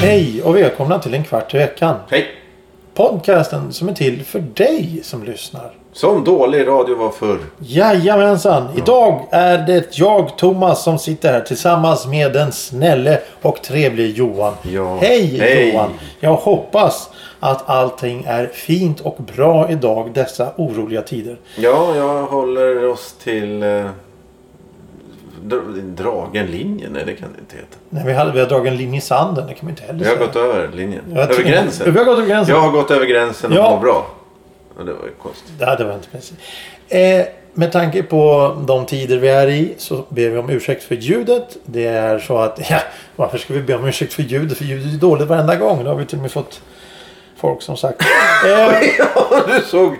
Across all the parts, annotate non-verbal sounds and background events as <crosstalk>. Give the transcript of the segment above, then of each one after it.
Hej och välkomna till en kvart i veckan. Hej! Podcasten som är till för dig som lyssnar. Som dålig radio var förr. Jajamensan! Idag är det jag, Thomas, som sitter här tillsammans med den snälle och trevlige Johan. Ja. Hej, Hej. Johan! Jag hoppas att allting är fint och bra idag dessa oroliga tider. Ja, jag håller oss till eh, dra- dragen linjen. Nej, det kan det inte heta. Nej, vi, hade, vi har dragit en linje i sanden, det kan man inte heller Vi har säga. gått över linjen. Jag över tror- gränsen. Vi har gått över gränsen. Jag har gått över gränsen och Ja. mår bra. Ja, det var ju konstigt. Ja, det var inte precis. Eh, med tanke på de tider vi är i så ber vi om ursäkt för ljudet. Det är så att, <laughs> ja, varför ska vi be om ursäkt för ljudet? För ljudet är dåligt varenda gång. Det har vi till och med fått folk som sagt. <laughs> Eh, Ja, du såg...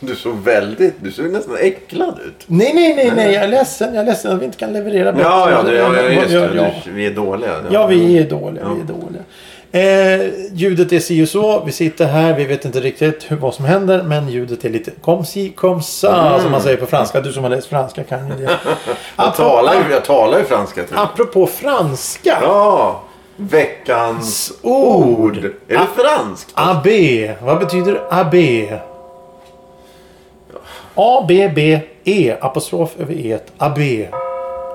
Du såg väldigt... Du såg nästan äcklad ut. nej, nej, nej, nej. Jag är ledsen. Jag är ledsen att vi inte kan leverera bättre. Ja, ja, det, ja, just det. vi är dåliga. Ja, vi är dåliga. Vi är dåliga. Eh, ljudet är si och så. Vi sitter här. Vi vet inte riktigt hur, vad som händer. Men ljudet är lite comme si, comme ça. Mm. Som man säger på franska. Du som har läst franska kan ju det. <laughs> Jag talar, jag talar ju franska. Tror jag. Apropå franska. Ja! Veckans ord. ord. Är det franskt? AB. Vad betyder AB? A, B, B, E. Apostrof över E. AB.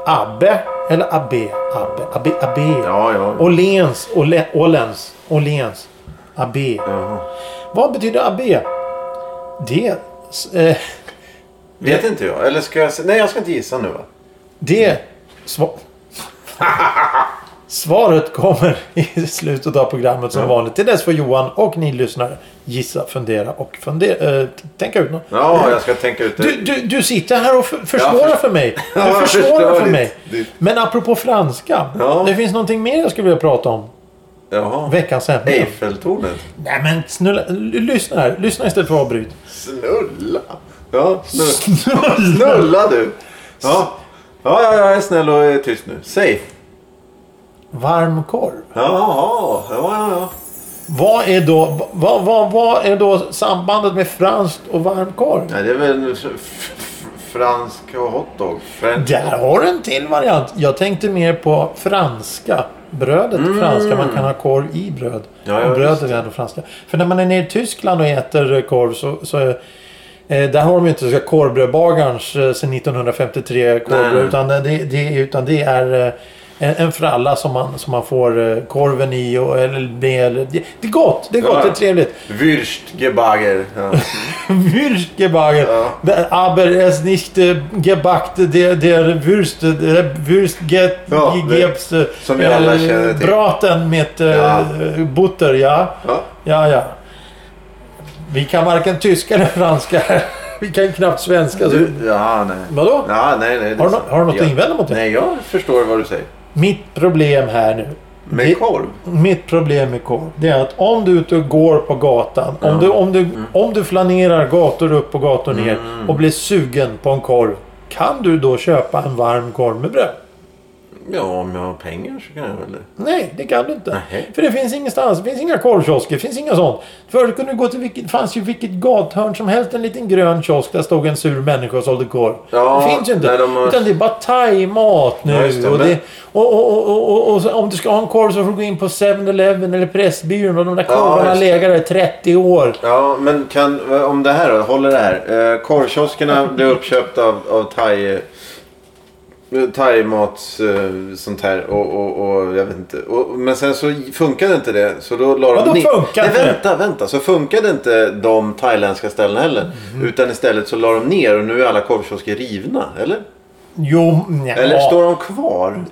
Abbe eller AB? Abbe. AB. AB. Ja, ja. Åhléns. Åhléns. Åhléns. AB. Jaha. Vad betyder AB? Det... Eh, Vet inte jag. Eller ska jag... Nej, jag ska inte gissa nu va? det... Sva- <laughs> Svaret kommer <laughs> i slutet av programmet som Ja. vanligt. Till dess får Johan och ni lyssnare gissa, fundera och fundera, eh, tänka ut något. Ja, jag ska tänka ut det. Du, du, du sitter här och för, försvårar Jag för mig. <laughs> Du Ja, försvårar för mig. ditt- Men apropå franska. Ja. Det finns någonting mer jag skulle vilja prata om. Jaha. Veckans ämne. Eiffeltornet. Nej men snulla, lyssna här. Lyssna istället för att avbryta. Snulla. Ja, <laughs> snulla. Snulla du. Ja. Ja, ja, jag är snäll och är tyst nu. Säg. Varm korv. Jaha. Ja, ja, ja. Vad är då, vad, vad, vad är då sambandet med franskt och varm korv? Nej, det är väl fransk och hotdog. French. Där har du en till variant. Jag tänkte mer på franska. Brödet franska. Man kan ha korv i bröd. Mm. Ja, ja, brödet är ändå franska. För när man är nere i Tyskland och äter korv så, så är, eh, där har de ju inte så korvbrödbagarens eh, sedan 1953 korvbröd. Nej. Utan det, det, utan det är eh, en, en fralla som man, som man får eh, korven i. Och, eller, eller, det, det är gott. Det är gott. <laughs> Ja. Det är trevligt. Würstgebager. Ja. Würstgebacken. Ja. Aber es nicht äh, gebackt, der, Würst, der Würst get, Ja, det- gibt's, äh, som vi alla känner till. Braten med Ja. butter, ja. ja. Ja, ja. Vi kan varken tyska eller franska. <laughs> Vi kan knappt svenska. Du, ja, nej. Vadå? Ja, nej, nej. det- Har du, har du något ja. att invända mot det? Nej, jag förstår vad du säger. Mitt problem här nu. Med det- korv? Mitt problem med korv. Det är att om du är ute och går på gatan. Om, du, om, du, Mm. om du flanerar gator upp och gator ner. Och blir sugen på en korv. Kan du då köpa en varm korv med bröd? Ja, om jag har pengar så kan jag väl det. Nej, det kan du inte. Nej. För det finns ingenstans. Det finns inga korvkiosker. Det finns inga sånt. Förut kunde du gå till vilket... Fanns ju vilket gathörn som helst. En liten grön kiosk. Där stod en sur människa och sålde korv. Ja, det finns ju inte. nej, de har- Utan det är bara thai-mat nu. Ja, det, och, det, och, och, och, och, så, om du ska ha en korv så får du gå in på 7-Eleven eller Pressbyrån. Och de där Ja, korvarna det. legat där i 30 år. Ja, men kan, om det här då, håller det här. Eh, korvkioskerna <laughs> blev uppköpta av, av thai... Thai-mats eh, sånt här och, och, och jag vet inte. Och, men sen så funkade inte det. Så då la Vadå de ner- funkade Nej, det? vänta, vänta. Så funkade inte de thailändska ställena heller. Mhm. Utan istället så la de ner och nu är alla korvkiosker rivna. Eller? Jo, nja. Eller står de kvar?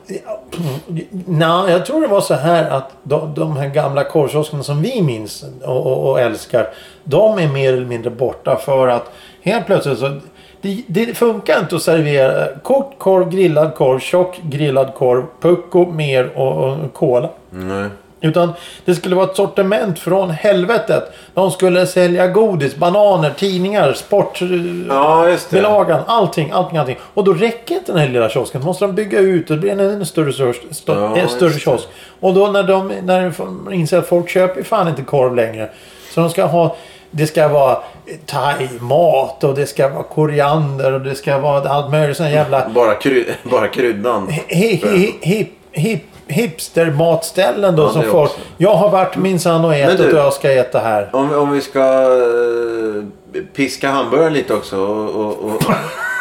Nej, jag tror det var så här att de, de här gamla korvkioskerna som vi minns och, och, och älskar. De är mer eller mindre borta för att helt plötsligt så. Det, det funkar inte att servera kort korv, grillad korv, tjock grillad korv, pucko, mer och, och cola. Nej. Utan det skulle vara ett sortiment från helvetet. De skulle sälja godis, bananer, tidningar, sportbilagan, Ja, just det. allting, allting, allting. Och då räcker inte den här lilla kiosken. Då måste de bygga ut och det blir en ännu större, större, Ja, eh, större det. kiosk. Och då när de, när de inser att folk köper fan inte korv längre. Så de ska ha det ska vara thai-mat och det ska vara koriander och det ska vara allt möjligt sån jävla <laughs> Bara, kry, bara kryddan. hi- hi- hip, hip, hipster-matställen då Ja, som folk... också. Jag har varit minsann och ätit du- och jag ska äta här. Om, vi- om vi ska eh, piska hamburgaren lite också. Och, och, och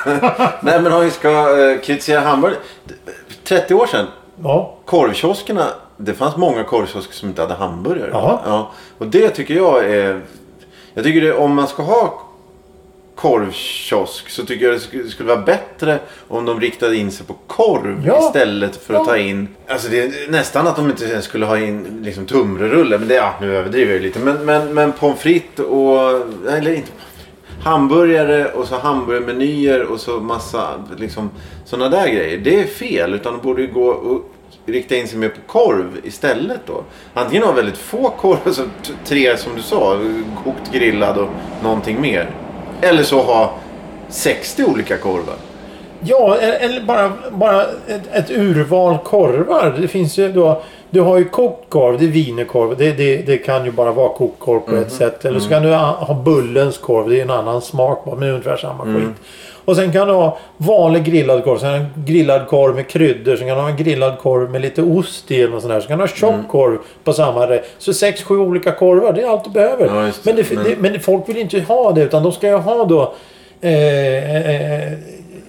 <laughs> Nej men om vi ska eh, kritisera hamburgaren. 30 år sedan. Ja. Korvkioskerna. Det fanns många korvkiosker som inte hade hamburgare. Ja, och det tycker jag är... Jag tycker det, om man ska ha korvkiosk så tycker jag det skulle, vara bättre om de riktade in sig på korv Ja. istället för att Ja. ta in... Alltså det är nästan att de inte skulle ha in liksom tunnbrödsrulle. Men det, ja, nu överdriver jag lite. Men, men, men pommes frites och... Eller inte Hamburgare och så hamburgermenyer och så massa liksom sådana där grejer. Det är fel. Utan de borde ju gå och rikta in sig mer på korv istället då. Antingen ha väldigt få korv, alltså tre som du sa, kokt, grillad och någonting mer. Eller så ha 60 olika korvar. Ja, e- eller bara, bara ett, ett urval korvar. Det finns ju då... Du har ju kokt korv, det är wienerkorv. Det, det, det kan ju bara vara kokt korv på Mhm. ett sätt. Eller så kan du ha bullens korv. Det är en annan smak men ungefär samma Mm. skit. Och sen kan du ha vanlig grillad korv. Sen en grillad korv med kryddor. Sen kan du ha en grillad korv med lite ost i något sånt där. Så kan du ha tjock Mm. korv på samma rätt. Så sex, sju olika korvar. Det är allt du behöver. Ja, det. men, det, Men- Det, men folk vill inte ha det. Utan de ska ju ha då eh, eh,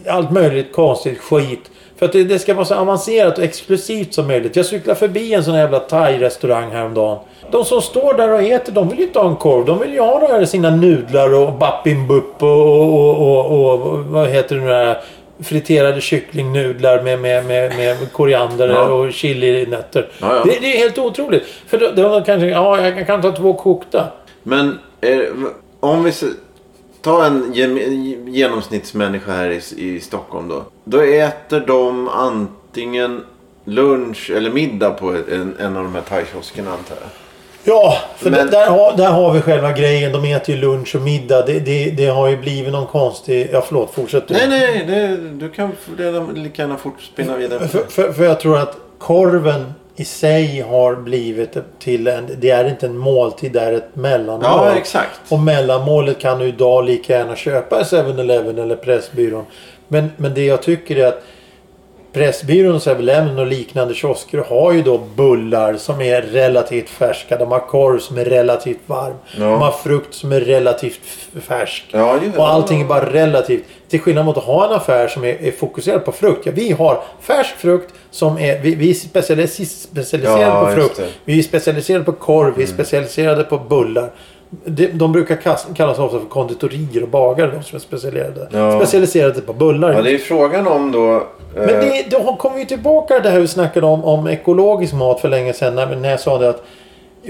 allt möjligt konstigt skit. För att det, det ska vara så avancerat och exklusivt som möjligt. Jag cyklade förbi en sån här jävla thai-restaurang häromdagen. De som står där och äter, de vill ju inte ha en korv. De vill ju ha där sina nudlar och bappimbupp och, och, och, och, och vad heter det nu där? Friterade kycklingnudlar med, med, med, med koriander Ja. och chilinötter. Ja, ja. Det, det är helt otroligt. För då, då kanske, ja jag kan ta två kokta. Men är, om vi tar en genomsnittsmänniska här i, i Stockholm då. Då äter de antingen lunch eller middag på en, en av de här thaikioskerna antar jag. Ja, för Men- där, har, där har vi själva grejen. De äter ju lunch och middag. Det, det, det har ju blivit någon konstig... Ja, förlåt. Fortsätt du. Nej, nej, det, du kan lika gärna fort spinna vidare. För, för, för jag tror att korven i sig har blivit till en... Det är inte en måltid, det är ett mellanmål. Ja, exakt. Och mellanmålet kan du idag lika gärna köpa i 7-Eleven eller Pressbyrån. Men, men det jag tycker är att Pressbyrån, 7-Eleven och liknande kiosker har ju då bullar som är relativt färska. De har korv som är relativt varm. Ja. De har frukt som är relativt färsk. Ja, och allting är bara relativt. Till skillnad mot att ha en affär som är, är fokuserad på frukt. Ja, vi har färsk frukt som är... Vi, vi är specialis- specialiserade på frukt. Vi är specialiserade på korv. Vi är specialiserade på bullar. De, de brukar kallas ofta för konditorier och bagare. De som är specialiserade, Ja. specialiserade på bullar. Ja, det är frågan om då... Men det, då kommer vi tillbaka till det här vi snackade om, om ekologisk mat för länge sedan. När, när jag sa det att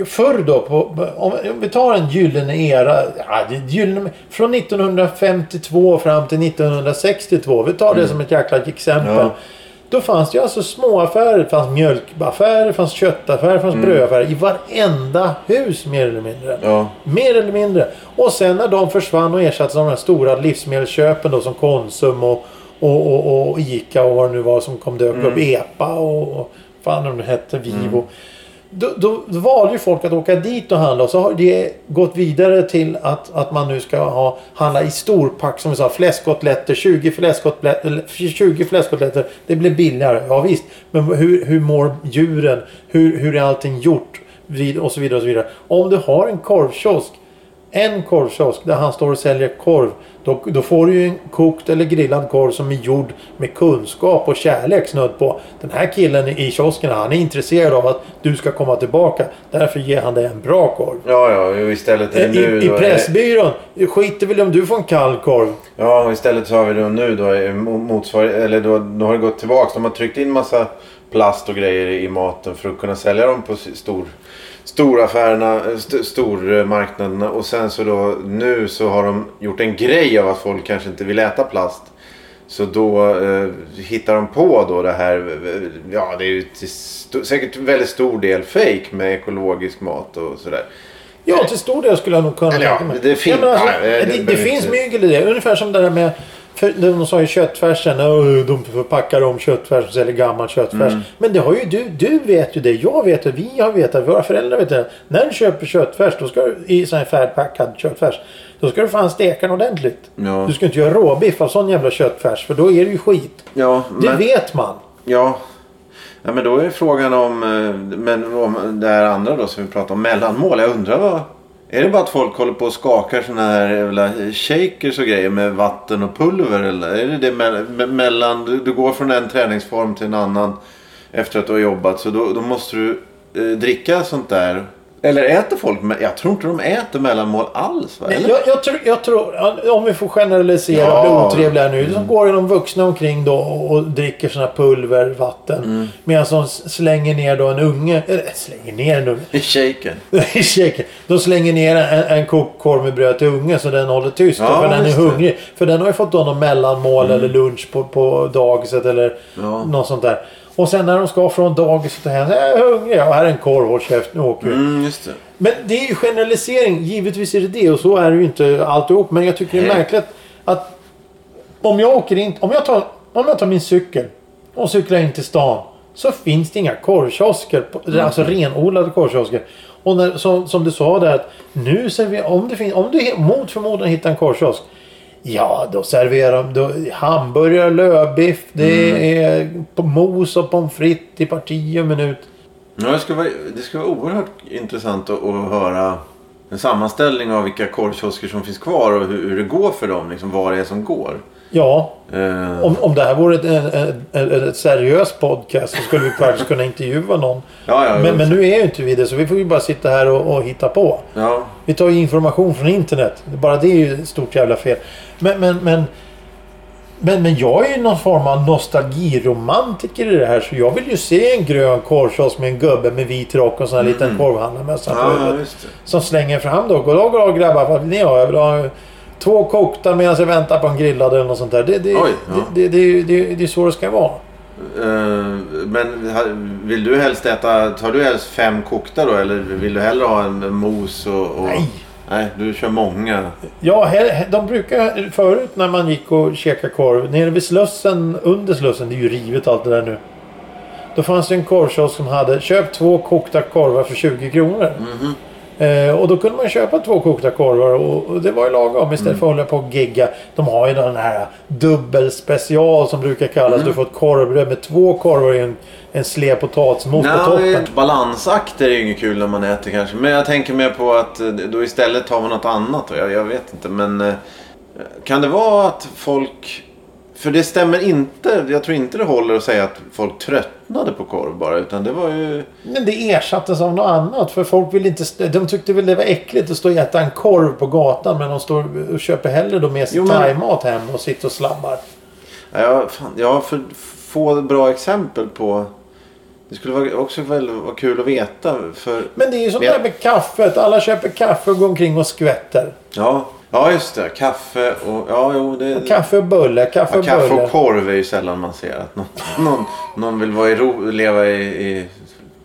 förr då, på, om, vi tar en gyllene era. Ja, det gyllene, från 1952 fram till 1962. Vi tar det som ett jäkla exempel. Ja. Då fanns det ju alltså små affärer. Det fanns mjölkaffärer, det fanns köttaffärer, det fanns brödaffärer. I varenda hus mer eller mindre. Ja. Mer eller mindre. Och sen när de försvann och ersattes av de här stora livsmedelsköpen då som Konsum och, och, och, och Ica och vad det nu var som kom dök upp. Epa och, och fan de hette Vivo. Då, då, då valde ju folk att åka dit och handla och så har det gått vidare till att, att man nu ska ha, handla i storpack som vi sa. Fläskkotletter, 20 fläskkotletter, 20 fläskkotletter. Det blir billigare, ja visst. Men hur, hur mår djuren? Hur, hur är allting gjort? Vid- Och så vidare och så vidare. Om du har en korvkiosk en korvkiosk där han står och säljer korv. Då, då får du ju en kokt eller grillad korv som är gjord med kunskap och kärlek snudd på. Den här killen i kiosken han är intresserad av att du ska komma tillbaka. Därför ger han dig en bra korv. Ja, ja, istället är det nu... I, i då är Pressbyrån skiter väl om du får en kall korv. Ja, och istället så har vi då nu då mo- motsvar eller då, då har det gått tillbaks. De har tryckt in massa plast och grejer i maten för att kunna sälja dem på stor, storaffärerna, st- stormarknaderna. Och sen så då nu så har de gjort en grej av att folk kanske inte vill äta plast. Så då eh, hittar de på då det här. eh, Ja det är ju till säkert väldigt stor del fake med ekologisk mat och sådär. Ja, till stor del skulle jag nog kunna Eller ja, det finns- men alltså, det det, det, finns inte- mygel i det. Ungefär som det där med... För de sa ju köttfärsen. "Åh, De förpackar om köttfärs och säljer gammal köttfärs. Mm. Men det har ju du. Du vet ju det. Jag vet det. Vi har vetat. Våra föräldrar vet det. När du köper köttfärs. Då ska du, I sån här färdigpackad köttfärs. Då ska du fan steka den ordentligt. Ja. Du ska inte göra råbiff av sån jävla köttfärs. För då är det ju skit. Ja, Det men, vet man. ja. ja men då är frågan om, eh, men om det här andra då som vi pratade om. Mellanmål. Jag undrar vad. Är det bara att folk håller på och skakar såna här jävla shakers och grejer med vatten och pulver? Eller är det det me- me- mellan, du, du går från en träningsform till en annan efter att du har jobbat. Så då, då måste du eh, dricka sånt där. Eller äter folk? Jag tror inte de äter mellanmål alls. Va? Eller? Jag, jag, tror, jag tror, om vi får generalisera och Ja. bli otrevliga nu. Så går de vuxna omkring då och dricker såna pulver, vatten. Mm. Medan de slänger ner då en unge. Eller slänger ner en unge. I shaken. <laughs> I shaken. De slänger ner en, en kokkorv med bröd till ungen så den håller tyst. Ja, för den är hungrig. För den har ju fått då någon mellanmål eller lunch på, på dagiset eller Ja. något sånt där. Och sen när de ska från dagiset och hem. Jag är hungrig. Ja, här är en korv. Håll käft. Nu åker vi. Mm, just det. Men det är ju generalisering. Givetvis är det det och så är det ju inte alltihop. Men jag tycker det är märkligt att om jag åker in, om jag tar, om jag tar min cykel och cyklar in till stan så finns det inga korvkiosker. Mm. Alltså renodlade korvkiosker. Och när, som, som du sa där att nu serverar, om det finns, om du mot förmodan hittar en korvkiosk. Ja, då serverar de då, hamburgare, lövbiff, det Mm. är på mos och pommes frites i parti och minut. Ja, det, ska vara, det ska vara oerhört intressant att, att höra en sammanställning av vilka korvkiosker som finns kvar och hur, hur det går för dem. Liksom vad det är som går. Ja, Eh, Om, om det här vore ett, ett, ett, ett seriöst podcast så skulle vi faktiskt kunna intervjua någon. ja, ja, Men, men nu är ju inte vi det så vi får ju bara sitta här och, och hitta på. Ja, Vi tar ju information från internet. Bara det är ju ett stort jävla fel. Men, men, men, men, men jag är ju någon form av nostalgiromantiker i det här. Så jag vill ju se en grön korvkiosk med en gubbe med vit rock och sån här liten korvhandlarmössa på huvudet. Som slänger fram då. Goddag, goddag grabbar. Vad vill ni ha? Jag vill ha två kokta medan jag väntar på en grillad eller något sånt där. Det, det, Oj, ja. det, det, det, det, är så det ska vara. Eh, men vill du helst äta, tar du helst fem kokta då? Eller vill du hellre ha en mos och... och... Nej. Nej, du kör många. Ja, här, de brukar förut när man gick och käkade korv. Nere vid Slussen, under Slussen, det är ju rivet allt det där nu. Då fanns det en korvkiosk som hade köpt två kokta korvar för 20 kronor. Mhm. Eh, och då kunde man köpa två kokta korvar och, och det var ju lagom istället för att hålla på och gigga. De har ju den här dubbelspecial som brukar kallas. Du får ett korvbröd med två korvar i en, en slev potatismos på toppen. ett balansakt är ju inget kul när man äter kanske. Men jag tänker mer på att eh, då istället tar man något annat. Jag, jag vet inte. Men eh, kan det vara att folk... För det stämmer inte. Jag tror inte det håller att säga att folk tröttnade på korv bara. Utan det var ju... Men det ersattes av något annat. För folk vill inte... De tyckte väl det var äckligt att stå och äta en korv på gatan. Men de står och köper hellre då med sig Jo, men- thaimat hem och sitter och slabbar. Ja, fan, har för få bra exempel på... Det skulle också väl vara kul att veta. För... Men det är ju som Men det jag- här med kaffet. Alla köper kaffe och går omkring och skvätter. Ja, ja just det. Kaffe och... Ja, jo, det... Kaffe och bulle, kaffe Ja, och kaffe bulle. och korv är ju sällan man ser att någon, någon, någon vill vara i ro, leva i, i,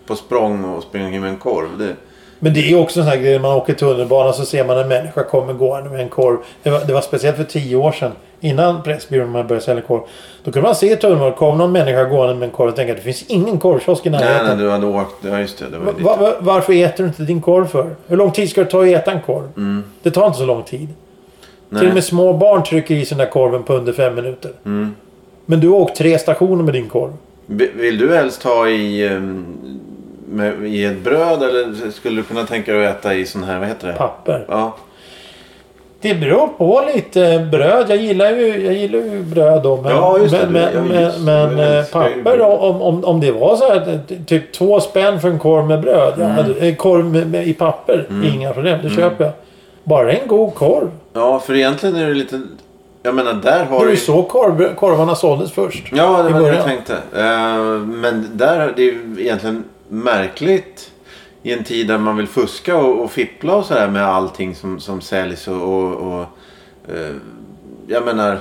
på språng och springa med en korv. Det, Men det är också en sån här grej. När man åker tunnelbana så ser man en människa komma gående med en korv. Det var, det var speciellt för tio år sedan. Innan Pressbyrån började sälja korv. Då kunde man se i tunnelbanan. Kom någon människa gående med en korv och tänka att det finns ingen korvkiosk i nej, närheten. nej, du hade åkt. Ja, just det. det var Va, va, varför äter du inte din korv för? Hur lång tid ska det ta att äta en korv? Det tar inte så lång tid. Till och Mm. Nej. med små barn trycker i sig den där korven på under fem minuter. Mm. Men du har åkt tre stationer med din korv. Vill vill du helst ha i, ehm, med, i ett bröd eller skulle du kunna tänka dig att äta i sån här, vad heter det? Papper. Ja. Det beror på lite. Bröd. Jag gillar ju, jag gillar ju bröd då. Men, Ja, just det. men, Ja, men, just det. men, eh, älskar ju papper bröd. om, om, om det var så här typ två spänn för en korv med bröd. Ja, Mm. men, eh, korv med, med, i papper. Inga problem. Det köper jag. Bara en god korv. ja, för egentligen är det lite... Jag menar, där Det har var du... ju så korv, korvarna såldes först. Ja, det var det jag tänkte. Eh, men där, det är ju egentligen märkligt i en tid där man vill fuska och, och fippla och sådär med allting som, som säljs och... och, och eh, jag menar,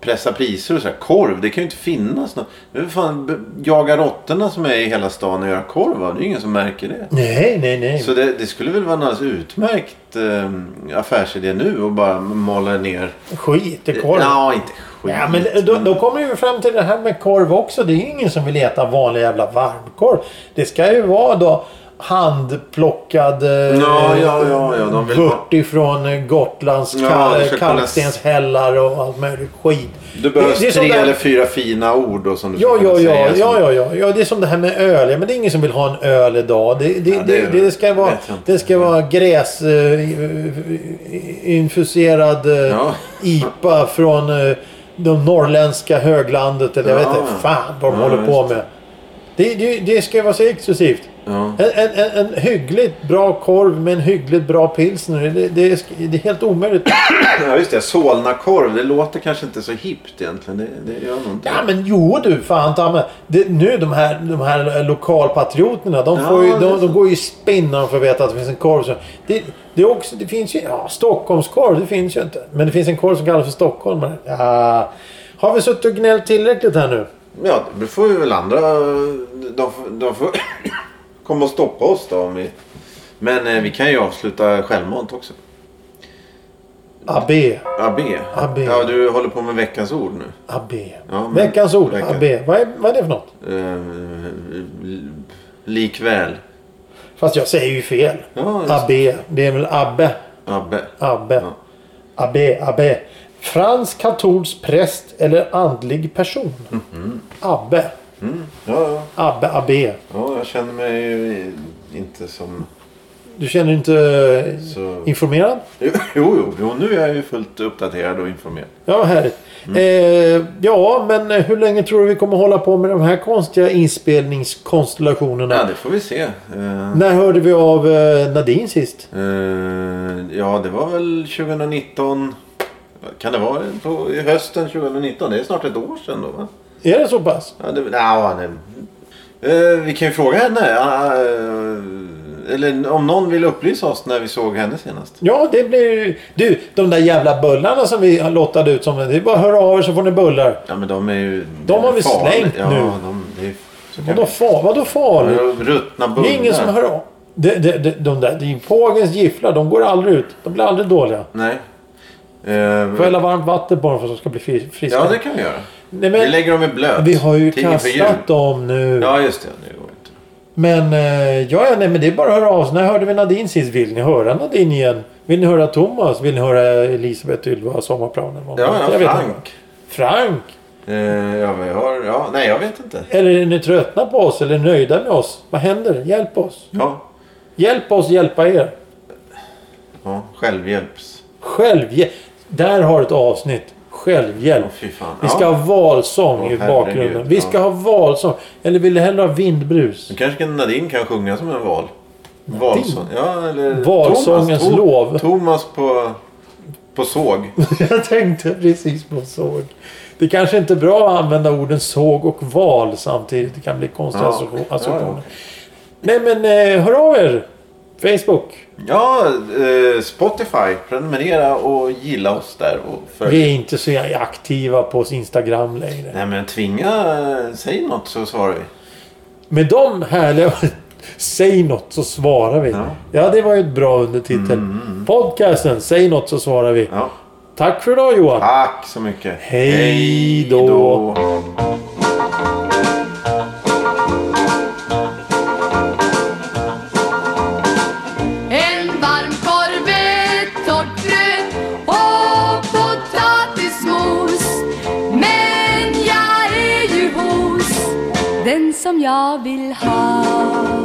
pressa priser och så här. Korv, det kan ju inte finnas något. Är fan b- jaga råttorna som är i hela stan och göra korv va? Det är ju ingen som märker det. Nej, nej, nej. Så det, det skulle väl vara en alldeles utmärkt eh, affärsidé nu och bara mala ner. Skit i korv. Ja, inte skit. Ja, men då, då kommer vi fram till det här med korv också. Det är ju ingen som vill äta vanlig jävla varmkorv. Det ska ju vara då handplockad eh, Ja, ja, ja, ja, de vill ha- vört ifrån eh, Gotlands Ja, det kalkstenshällar och allt möjligt skit. Det behövs det är tre där- eller fyra fina ord då som du Ja, ja, ja, säga. ja, ja, ja, ja. Det är som det här med öl. Ja, men det är ingen som vill ha en öl idag. Det, det, Ja, det, det det, ska vara, det ska vara gräs... Uh, infuserad eh, Ja. IPA från uh, de norrländska höglandet. Eller jag Ja. vet inte fan vad de håller på det. med. Det, det, det ska vara så exklusivt. Ja. En, en, en, hyggligt bra korv med en hyggligt bra pilsner. Det, det, är, det är helt omöjligt. ja, just det. Solnakorv. Det låter kanske inte så hippt egentligen. Det, det gör inte Ja men jo du fan ta mig. det, Nu de här, de här lokalpatrioterna. De, Ja, ju, de, de går ju i spinn när de får veta att det finns en korv. Så det, det, också, det finns ju... Ja, Stockholmskorv det finns ju inte. Men det finns en korv som kallas för stockholmare. Ja, har vi suttit och gnällt tillräckligt här nu? Ja, det får ju väl andra... De, de får komma och stoppa oss då. Om vi... Men eh, vi kan ju avsluta självmant också. AB. AB. AB. Ja, du håller på med veckans ord nu. AB. Ja, men- Veckans ord. Veckan. AB. Vad är, vad är det för något? Eh, likväl. Fast jag säger ju fel. Ja, just AB. Det är väl Abbe. Abbe. Abbe. Ja. Abbe. Abbe. Fransk katolsk präst eller andlig person. Mhm. Abbe. Mm. Ja, ja. Abbe. Abbe. ja, jag känner mig inte som... Du känner dig inte Så... informerad? Jo, jo, jo, nu är jag ju fullt uppdaterad och informerad. Ja, härligt. Mm. Eh, ja, men eh, hur länge tror du vi kommer hålla på med de här konstiga inspelningskonstellationerna? Ja, det får vi se. Eh, När hörde vi av eh, Nadine sist? eh, ja, det var väl 2019. Kan det vara på i hösten 2019? Det är snart ett år sedan då va? Är det så pass? Ja, det, ja, nej. Eh, vi kan ju fråga henne. eh, eller om någon vill upplysa oss när vi såg henne senast. Ja, det blir... Du, de där jävla bullarna som vi lottade ut som... Det är bara att höra av er så får ni bullar. Ja, men de är ju... De har vi farliga. slängt ja, nu. De, det är, så Vadå, far, vadå farligt? Ruttna Det bullar. är ingen som hör av. Det, det, det, de där, det är ju gifflar. De går aldrig ut. De blir aldrig dåliga. Nej. Eh, Får hälla varmt vatten på dem för att de ska bli fri- friska. ja, det kan vi göra. Nej, Vi men, lägger dem i blöt. vi har ju kastat dem nu. Ja, just det. Det går inte. Men eh, ja, ja, nej, men det är bara att höra av sig. När hörde vi Nadine sist? Vill ni höra Nadine igen? Vill ni höra Thomas? Vill ni höra Elisabeth Ylva, Sommarplanen? Ja, Jag ja vet inte. Frank. Frank? Eh, ja, vi har, ja, nej, jag vet inte. Eller är ni tröttna på oss? Eller nöjda med oss? Vad händer? Hjälp oss. Ja, Hjälp oss hjälpa er. ja självhjälps. Självhjälp. Där har ett avsnitt. Självhjälp. Fan. Vi Ja. ska ha valsång Åh, i herregud, bakgrunden. Vi ska ja. ha valsång. Eller vill du hellre ha vindbrus? Nu kanske kan Nadine kan sjunga som en val. Valsång. Ja, eller Valsångens Thomas, lov. Thomas på, på såg. <laughs> Jag tänkte precis på såg. Det kanske inte är bra att använda orden såg och val samtidigt. Det kan bli konstiga Ja, associationer. Ja, Nej men eh, hör av er! Facebook. Ja, eh, Spotify. Prenumerera och gilla oss där. Och följ. Vi är inte så aktiva på Instagram längre. Nej men tvinga, säg något så svarar vi. Med de härliga... <laughs> Säg något så svarar vi. Ja, Ja. det var ju ett bra undertitel. Podcasten Säg något så svarar vi. Ja. Tack för idag Johan. Tack så mycket. Hej då. då. Hos den